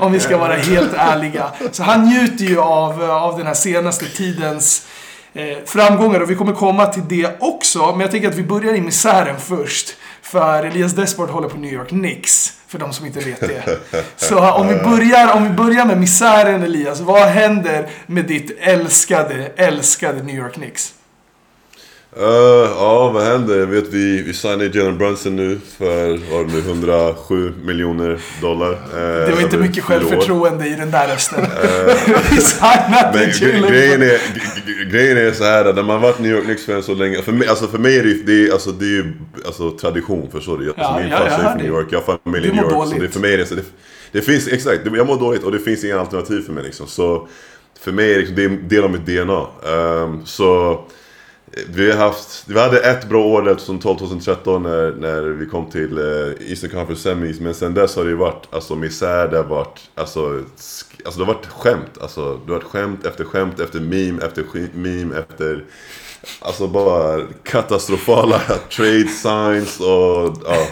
om vi ska vara helt ärliga. Så han njuter ju av, eh, av den här senaste tidens eh, framgångar och vi kommer komma till det också. Men jag tänker att vi börjar i misären först. För Elias Desport håller på New York Knicks. För de som inte vet det. Så om vi börjar, om vi börjar med misären Elias. Vad händer med ditt älskade, älskade New York Knicks? Uh, ja, vad händer? Jag vet vi, vi signade Jalen Brunson nu för, var det nu, 107 miljoner dollar. Eh, Det var inte mycket självförtroende i den där rösten. vi signade Jalen grejen är, grejen är så här när man varit New York Knicks-fan så länge, för mig, alltså för mig är det, det är, alltså, det är ju alltså, tradition, förstår du? Alltså, Ja, min ja, farsa är från. New York, jag har familj i New York. Så dåligt. det, för mig är det så, det, det finns, exakt, jag mår dåligt och det finns inga alternativ för mig liksom. Så för mig är det, liksom, det är en del av mitt DNA. Ehm, så vi har haft, vi hade ett bra år där 2012-2013 när, när vi kom till eh, Eastern Conference Semis Men sen dess har det ju varit alltså, misär, det har varit alltså, alltså det har varit skämt alltså, Det har varit skämt efter skämt efter meme efter meme efter Alltså bara katastrofala trade signs och ja.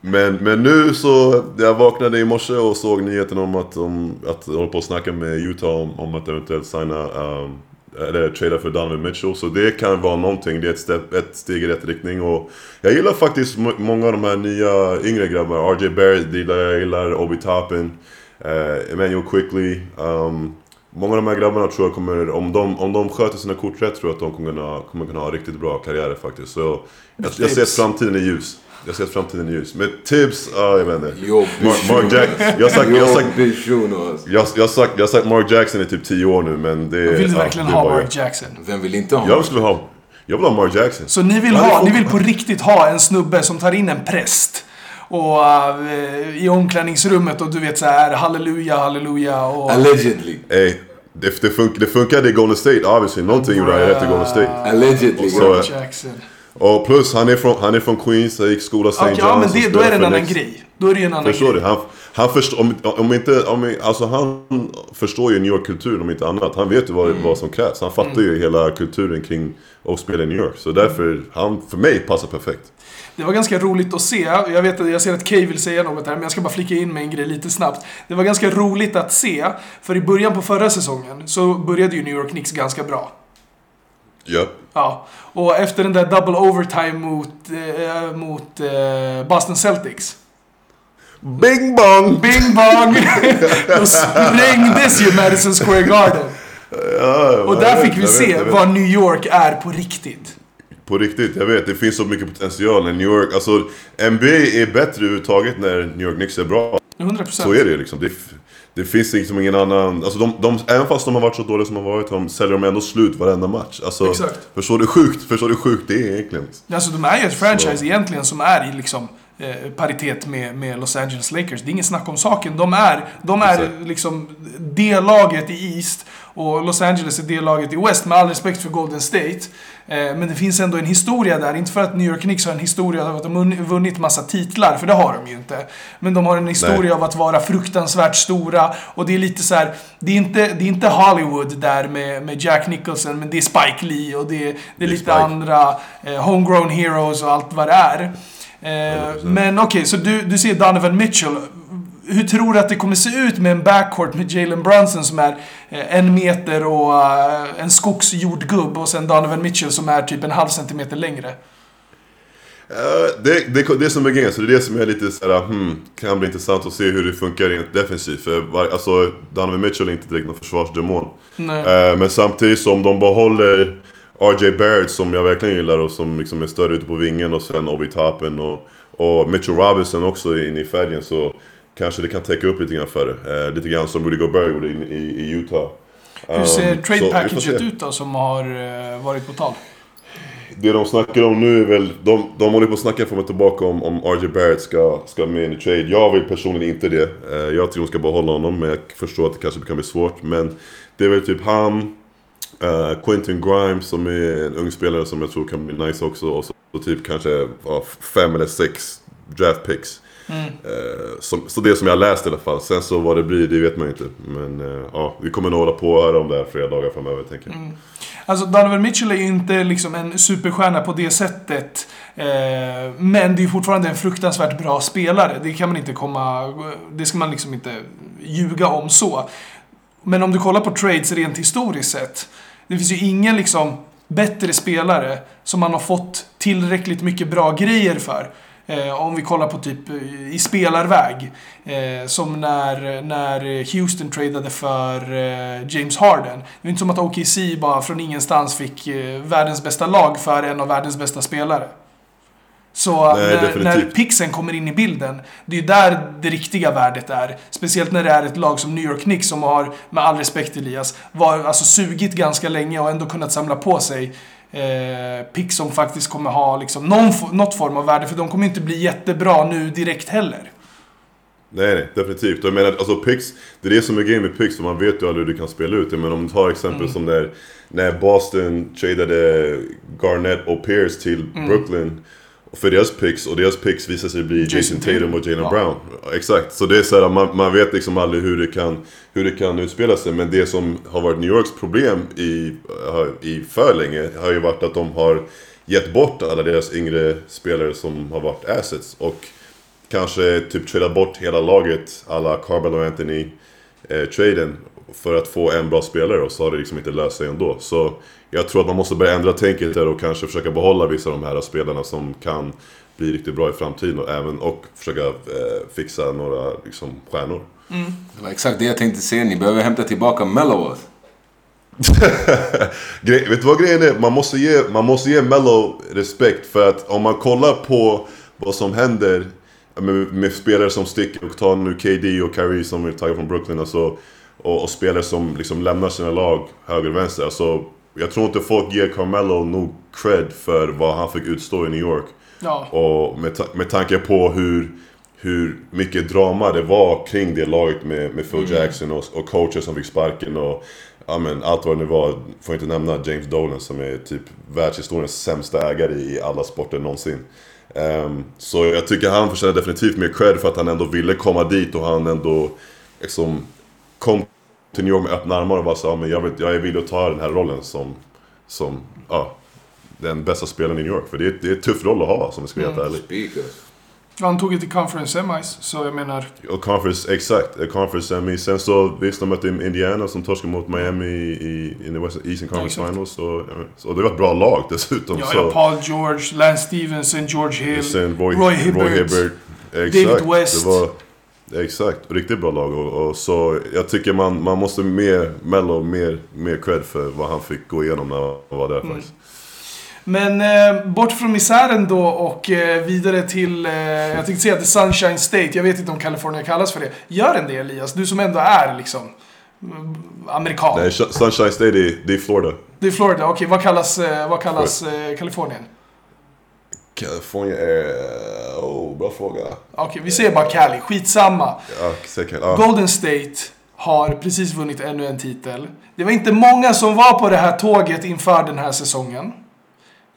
Men, men nu så, jag vaknade i morse och såg nyheten om att de, att de håller på att snacka med Utah om, om att eventuellt signa, um, eller trada för Donovan Mitchell. Så det kan vara någonting, det är ett, steg, ett steg i rätt riktning. Och jag gillar faktiskt må- många av de här nya yngre grabbarna. RJ Barrett gillar jag, gillar Obi Toppin, uh, Emmanuel Quickly. Um, många av de här grabbarna tror jag kommer, om de, om de sköter sina kort rätt, tror jag att de kommer kunna, kommer kunna ha riktigt bra karriärer faktiskt. Så jag, jag ser framtiden är ljus. Jag ser att framtiden är ljus. Med Tibbs, ja jag vet inte. Mark, Mark Jack, jag har sagt, jag har sagt, Jobbig shuno jag, jag, har sagt, jag har sagt Mark Jackson i typ 10 år nu men det... Vill du verkligen är ha Mark Jackson? Vem vill inte ha Jag skulle ha... Jag vill ha Mark Jackson. Så ni vill, ha, ni vill på riktigt ha en snubbe som tar in en präst och eh, i omklädningsrummet och du vet så här halleluja, halleluja och... Allegedly. Ey, det, det, fun, det funkade i Golden State obviously. Någonting gjorde han rätt i Golden State. Allegedly. Så- Jackson. Och plus, han är från, han är från Queens, han gick skola St. Okej, John's. ja men det, då är det en annan grej. Då är det ju en annan Förstår grej. du? Han, han förstår, om, om inte, om, alltså han förstår ju New York-kulturen om inte annat. Han vet ju vad, Mm. vad som krävs. Han fattar ju hela kulturen kring att spela i New York. Så därför, han, för mig, passar perfekt. Det var ganska roligt att se. Jag vet att jag ser att Kay vill säga något här, men jag ska bara flika in med en grej lite snabbt. Det var ganska roligt att se, för i början på förra säsongen så började ju New York Knicks ganska bra. Ja. Ja, och efter den där double overtime mot, eh, mot eh, Boston Celtics. Bing bong! Bing bong! Då sprängdes ju Madison Square Garden. Ja, Och där vet, fick vi vet, se jag vet. vad New York är på riktigt. På riktigt, jag vet. Det finns så mycket potential i New York. Alltså, NBA är bättre överhuvudtaget när New York Knicks är bra. 100%. Så är det liksom. Det, det finns liksom ingen annan... Alltså de, de, även fast de har varit så dåliga som de har varit, de säljer de ändå slut varenda match. Alltså, Exakt. Förstår du hur sjukt, förstår du hur sjukt det är egentligen? Alltså de är ju ett franchise egentligen som är i liksom eh, paritet med, med Los Angeles Lakers. Det är ingen snack om saken. De är, de är liksom D-laget i East och Los Angeles är D-laget i West. Med all respekt för Golden State. Eh, men det finns ändå en historia där. Inte för att New York Knicks har en historia av att de vunnit massa titlar, för det har de ju inte. Men de har en historia Nej. av att vara fruktansvärt stora. Och det är lite så här, det är inte, det är inte Hollywood där med, med Jack Nicholson, men det är Spike Lee och det, det är lite Spike. andra eh, homegrown heroes och allt vad det är. Eh, men okej, så du, du ser Donovan Mitchell. Hur tror du att det kommer se ut med en backcourt med Jalen Brunson som är eh, en meter och eh, en skogsjordgubb och sen Donovan Mitchell som är typ en halv centimeter längre? Eh, det, det, det som är grejen, så det är det som är lite såhär, hmm, kan bli intressant att se hur det funkar rent defensivt. För var, alltså, Donovan Mitchell är inte direkt någon försvarsdemon. Eh, men samtidigt som de behåller RJ Barrett som jag verkligen gillar och som liksom är större ute på vingen och sen Obi Toppin och, och Mitchell Robinson också inne i färgen så kanske det kan täcka upp lite grann för det. Eh, lite grann som Rudy Gobert gjorde i, i, Utah. Hur ser Um, trade packaget ut då som har eh, varit på tal? Det de snackar om nu är väl, de, de håller på att snacka fram och tillbaka om, om RJ Barrett ska, ska med in i trade. Jag vill personligen inte det. Eh, jag tror de ska behålla honom, men jag förstår att det kanske kan bli svårt. Men det är väl typ han, eh, Quentin Grimes som är en ung spelare som jag tror kan bli nice också. Och så, så typ kanske ja, fem eller sex draft picks. Eh, som, så det som jag läst i alla fall. Sen så vad det blir, det vet man inte. Men eh, ja, vi kommer nog hålla på och höra om det här flera dagar framöver tänker jag. Alltså Donovan Mitchell är ju inte liksom en superstjärna på det sättet. Men det är fortfarande en fruktansvärt bra spelare. Det kan man inte komma... Det ska man liksom inte ljuga om så. Men om du kollar på trades rent historiskt sett. Det finns ju ingen liksom bättre spelare som man har fått tillräckligt mycket bra grejer för. Eh, om vi kollar på typ eh, i spelarväg. Eh, som när, när Houston tradade för eh, James Harden. Det är inte som att OKC bara från ingenstans fick eh, världens bästa lag för en av världens bästa spelare. Så Nej, när, definitivt. när pixen kommer in i bilden, det är ju där det riktiga värdet är. Speciellt när det är ett lag som New York Knicks som har, med all respekt Elias, var, alltså sugit ganska länge och ändå kunnat samla på sig eh, pick som faktiskt kommer ha liksom någon, något form av värde. För de kommer inte bli jättebra nu direkt heller. Nej, nej, definitivt. Jag menar, alltså picks, det är det som är grejen med picks, för man vet ju aldrig hur du kan spela ut det. Men om du tar exempel som när, när Boston tradade Garnett och Pierce till Brooklyn. För deras picks, och deras picks visar sig bli Jason, Jason Tatum och Jalen Ja. Brown. Exakt, så det är så här, man, man vet liksom aldrig hur det, kan, hur det kan utspela sig. Men det som har varit New Yorks problem i, har- i för länge har ju varit att de har gett bort alla deras yngre spelare som har varit assets. Och kanske typ trada bort hela laget, alla Carmelo Anthony eh, traden för att få en bra spelare och så har det liksom inte löst sig ändå. Så jag tror att man måste börja ändra tänket där och kanske försöka behålla vissa av de här spelarna som kan bli riktigt bra i framtiden och även och försöka eh, fixa några liksom, stjärnor. Det var exakt det jag tänkte säga. Ni behöver hämta tillbaka Mellow. Gre- vet du vad grejen är? Man måste, ge, man måste ge Mello respekt för att om man kollar på vad som händer med, med spelare som sticker och tar nu KD och Kyrie som är tagit från Brooklyn alltså, och, och spelare som liksom lämnar sina lag höger och vänster. Alltså, jag tror inte folk ger Carmelo nog cred för vad han fick utstå i New York. Ja. Och med, ta- med tanke på hur, hur mycket drama det var kring det laget med, med Phil Jackson och, och coacher som fick sparken och ja, men, allt vad det nu var. Får inte nämna James Dolan som är typ världshistoriens sämsta ägare i alla sporter någonsin. Ehm, så jag tycker han förtjänar definitivt mer cred för att han ändå ville komma dit och han ändå liksom kom till New York med öppna armar och bara sa ja, men jag, vet, jag är villig att ta den här rollen som, som ja, den bästa spelaren i New York. För det är, det är en tuff roll att ha som vi ska vara helt ärlig. Speakers. Han tog det till conference semis, så jag menar... Och conference, exakt. eh, Conference semi. Sen så visst, de mötte Indiana som torskade mot Miami i, i, the West, Eastern Conference exakt. Finals. Så, så, och det var ett bra lag dessutom. Ja, så, ja, Paul George, Lance Stevenson, George Hill, sen Roy, Roy Hibbert, Exakt. David West. Det var, exakt, riktigt bra lag. Och, och så jag tycker man, man måste mer, Mello, mer, mer cred för vad han fick gå igenom när han var där Mm. faktiskt. Men eh, bort från misären då och eh, vidare till, eh, jag tänkte säga till Sunshine State. Jag vet inte om California kallas för det. Gör den det Elias? Du som ändå är liksom mm, amerikan. Nej, Sh- Sunshine State, det är, det är Florida. Det är Florida. Okej, vad kallas, eh, vad kallas eh, Kalifornien? California är... Oh, bra fråga. Okej, vi säger bara Cali. Skitsamma. Ja, säkert. Ja. Golden State har precis vunnit ännu en titel. Det var inte många som var på det här tåget inför den här säsongen.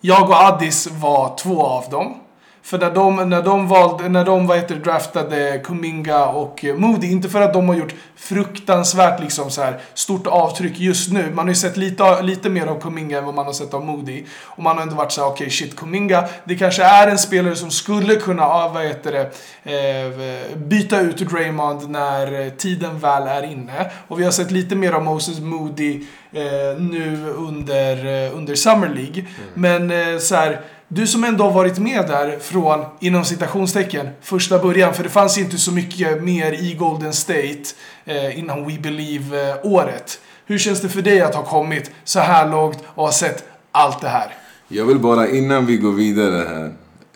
Jag och Addis var två av dem. För när de, när de, valde, när de vad heter, draftade Kuminga och Moody, inte för att de har gjort fruktansvärt liksom så här, stort avtryck just nu. Man har ju sett lite, lite mer av Kuminga än vad man har sett av Moody. Och man har ändå varit så här: okej shit Kuminga, det kanske är en spelare som skulle kunna, ah, vad heter det, eh, byta ut Draymond när eh, tiden väl är inne. Och vi har sett lite mer av Moses Moody eh, nu under, under Summer League. Men eh, så här, du som ändå har varit med där från, inom citationstecken, första början. För det fanns inte så mycket mer i Golden State eh, innan We Believe-året. Hur känns det för dig att ha kommit så här långt och ha sett allt det här? Jag vill bara innan vi går vidare här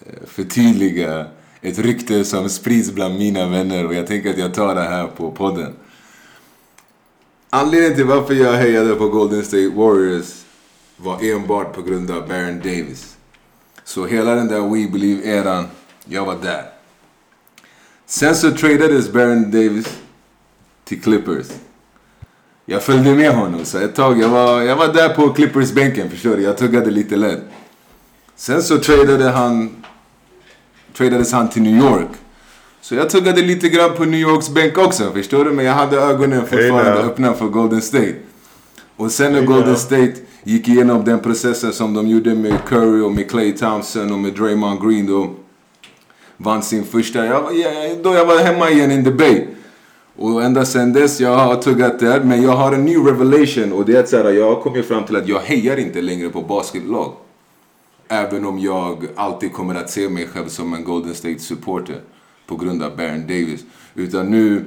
eh, förtydliga ett rykte som sprids bland mina vänner och jag tänker att jag tar det här på podden. Anledningen till varför jag hejade på Golden State Warriors var enbart på grund av Baron Davis. Så hela den där We Believe-eran, jag var där. Sen så tradades Baron Davis till Clippers. Jag följde med honom, så ett tag, jag var, jag var där på Clippers-bänken, förstår du? Jag tuggade lite lätt. Sen så tradade han, tradades han till New York. Så jag tuggade lite grann på New Yorks bänk också, förstår du? Men jag hade ögonen fortfarande now. öppna för Golden State. Och sen när Golden. State gick igenom den processen som de gjorde med Curry och med Clay Thompson och med Draymond Green då vann sin första, jag, jag, då jag var hemma igen in the Bay. Och ända sen dess, jag har tuggat där. Men jag har en ny revelation och det är att så här, jag har kommit fram till att jag hejar inte längre på basketlag. Även om jag alltid kommer att se mig själv som en Golden State supporter på grund av Baron Davis. Utan nu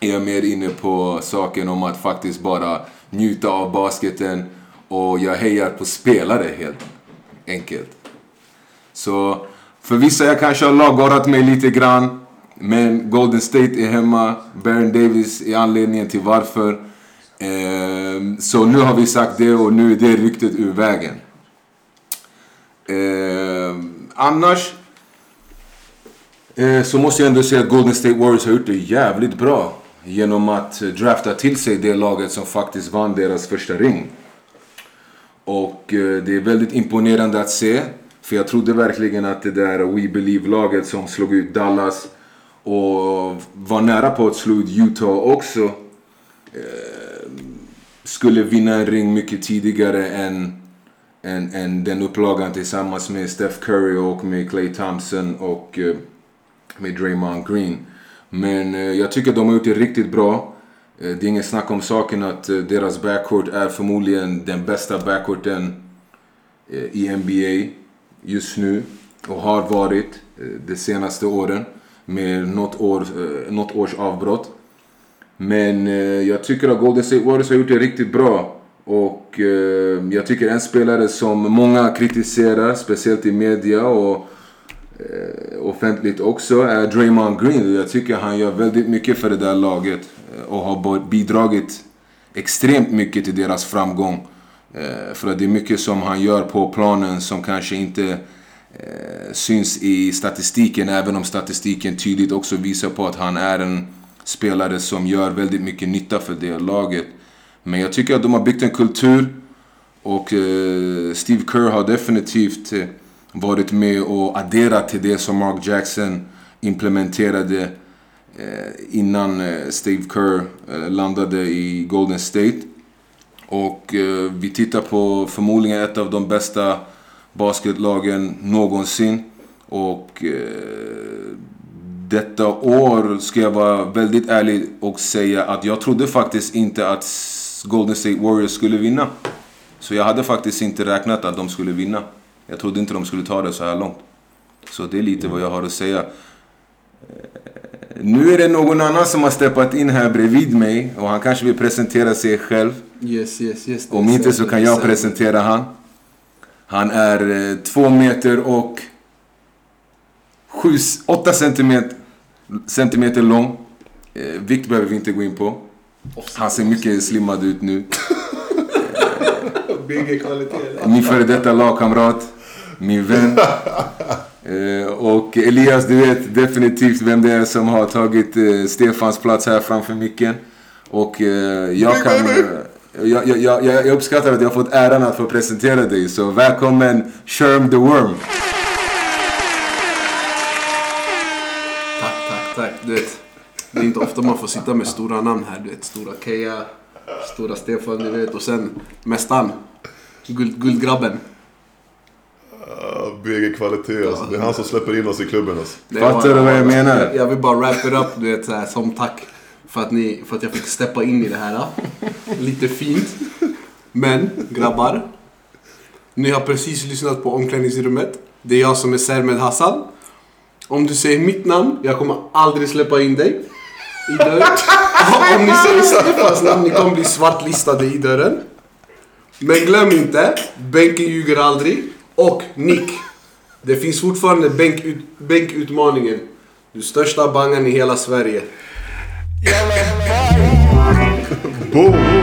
är jag mer inne på saken om att faktiskt bara njuta av basketen och jag hejar på spelare helt enkelt. Så för vissa jag kanske har laggarat mig lite grann. Men Golden State är hemma. Baron Davis är anledningen till varför. Ehm, så nu har vi sagt det och nu är det ryktet ur vägen. Ehm, annars eh, så måste jag ändå säga att Golden State Warriors har gjort det jävligt bra. Genom att drafta till sig det laget som faktiskt vann deras första ring. Och eh, det är väldigt imponerande att se. För jag trodde verkligen att det där We Believe-laget som slog ut Dallas och var nära på att slå ut Utah också eh, skulle vinna en ring mycket tidigare än, än, än den upplagan tillsammans med Steph Curry och med Clay Thompson och eh, med Draymond Green. Men eh, jag tycker de har gjort det riktigt bra. Eh, det är inget snack om saken att eh, deras backcourt är förmodligen den bästa backcourten eh, i NBA just nu och har varit eh, de senaste åren med något, år, eh, något års avbrott. Men eh, jag tycker att Golden State Warriors har gjort det riktigt bra. Och eh, jag tycker en spelare som många kritiserar, speciellt i media och Eh, offentligt också, är Draymond Green. Jag tycker han gör väldigt mycket för det där laget eh, och har bidragit extremt mycket till deras framgång. Eh, för att det är mycket som han gör på planen som kanske inte syns i statistiken, även om statistiken tydligt också visar på att han är en spelare som gör väldigt mycket nytta för det laget. Men jag tycker att de har byggt en kultur och Steve Kerr har definitivt varit med och adderat till det som Mark Jackson implementerade eh, innan eh, Steve Kerr eh, landade i Golden State. Och vi tittar på förmodligen ett av de bästa basketlagen någonsin. Och detta år ska jag vara väldigt ärlig och säga att jag trodde faktiskt inte att Golden State Warriors skulle vinna. Så jag hade faktiskt inte räknat att de skulle vinna. Jag trodde inte de skulle ta det så här långt. Så det är lite vad jag har att säga. Eh, Nu är det någon annan som har steppat in här bredvid mig och han kanske vill presentera sig själv. Yes, yes, yes. Om inte så kan jag presentera han. Han är eh, två meter och sju, åtta centimeter, centimeter lång. Eh, vikt behöver vi inte gå in på. Han ser mycket slimmad ut nu. BG-kvalitet. Min före detta lagkamrat. Min vän. Eh, och Elias, du vet definitivt vem det är som har tagit eh, Stefans plats här framför micken. Och eh, jag kan... Jag, jag, jag, jag uppskattar att jag har fått äran att få presentera dig. Så välkommen Sherm the Worm. Tack, tack, tack. Du vet, det är inte ofta man får sitta med stora namn här. Du vet, stora Keja, stora Stefan, du vet. Och sen Mästan. Guld, guldgrabben. Uh, BG kvalitet alltså. Det är han som släpper in oss i klubben alltså. Fattar du vad jag menar? Jag, jag vill bara wrap it up, du vet, så här, som tack. För att, ni, för att jag fick steppa in i det här. Lite fint. Men, grabbar. Ni har precis lyssnat på omklädningsrummet. Det är jag som är Sermed Hassan. Om du säger mitt namn, jag kommer aldrig släppa in dig i dörren. Om ni säger Stefans namn, ni kommer bli svartlistade i dörren. Men glöm inte, bänken ljuger aldrig. Och Nick, Det finns fortfarande bänkut, bänkutmaningen. Du största bangan i hela Sverige. Boom!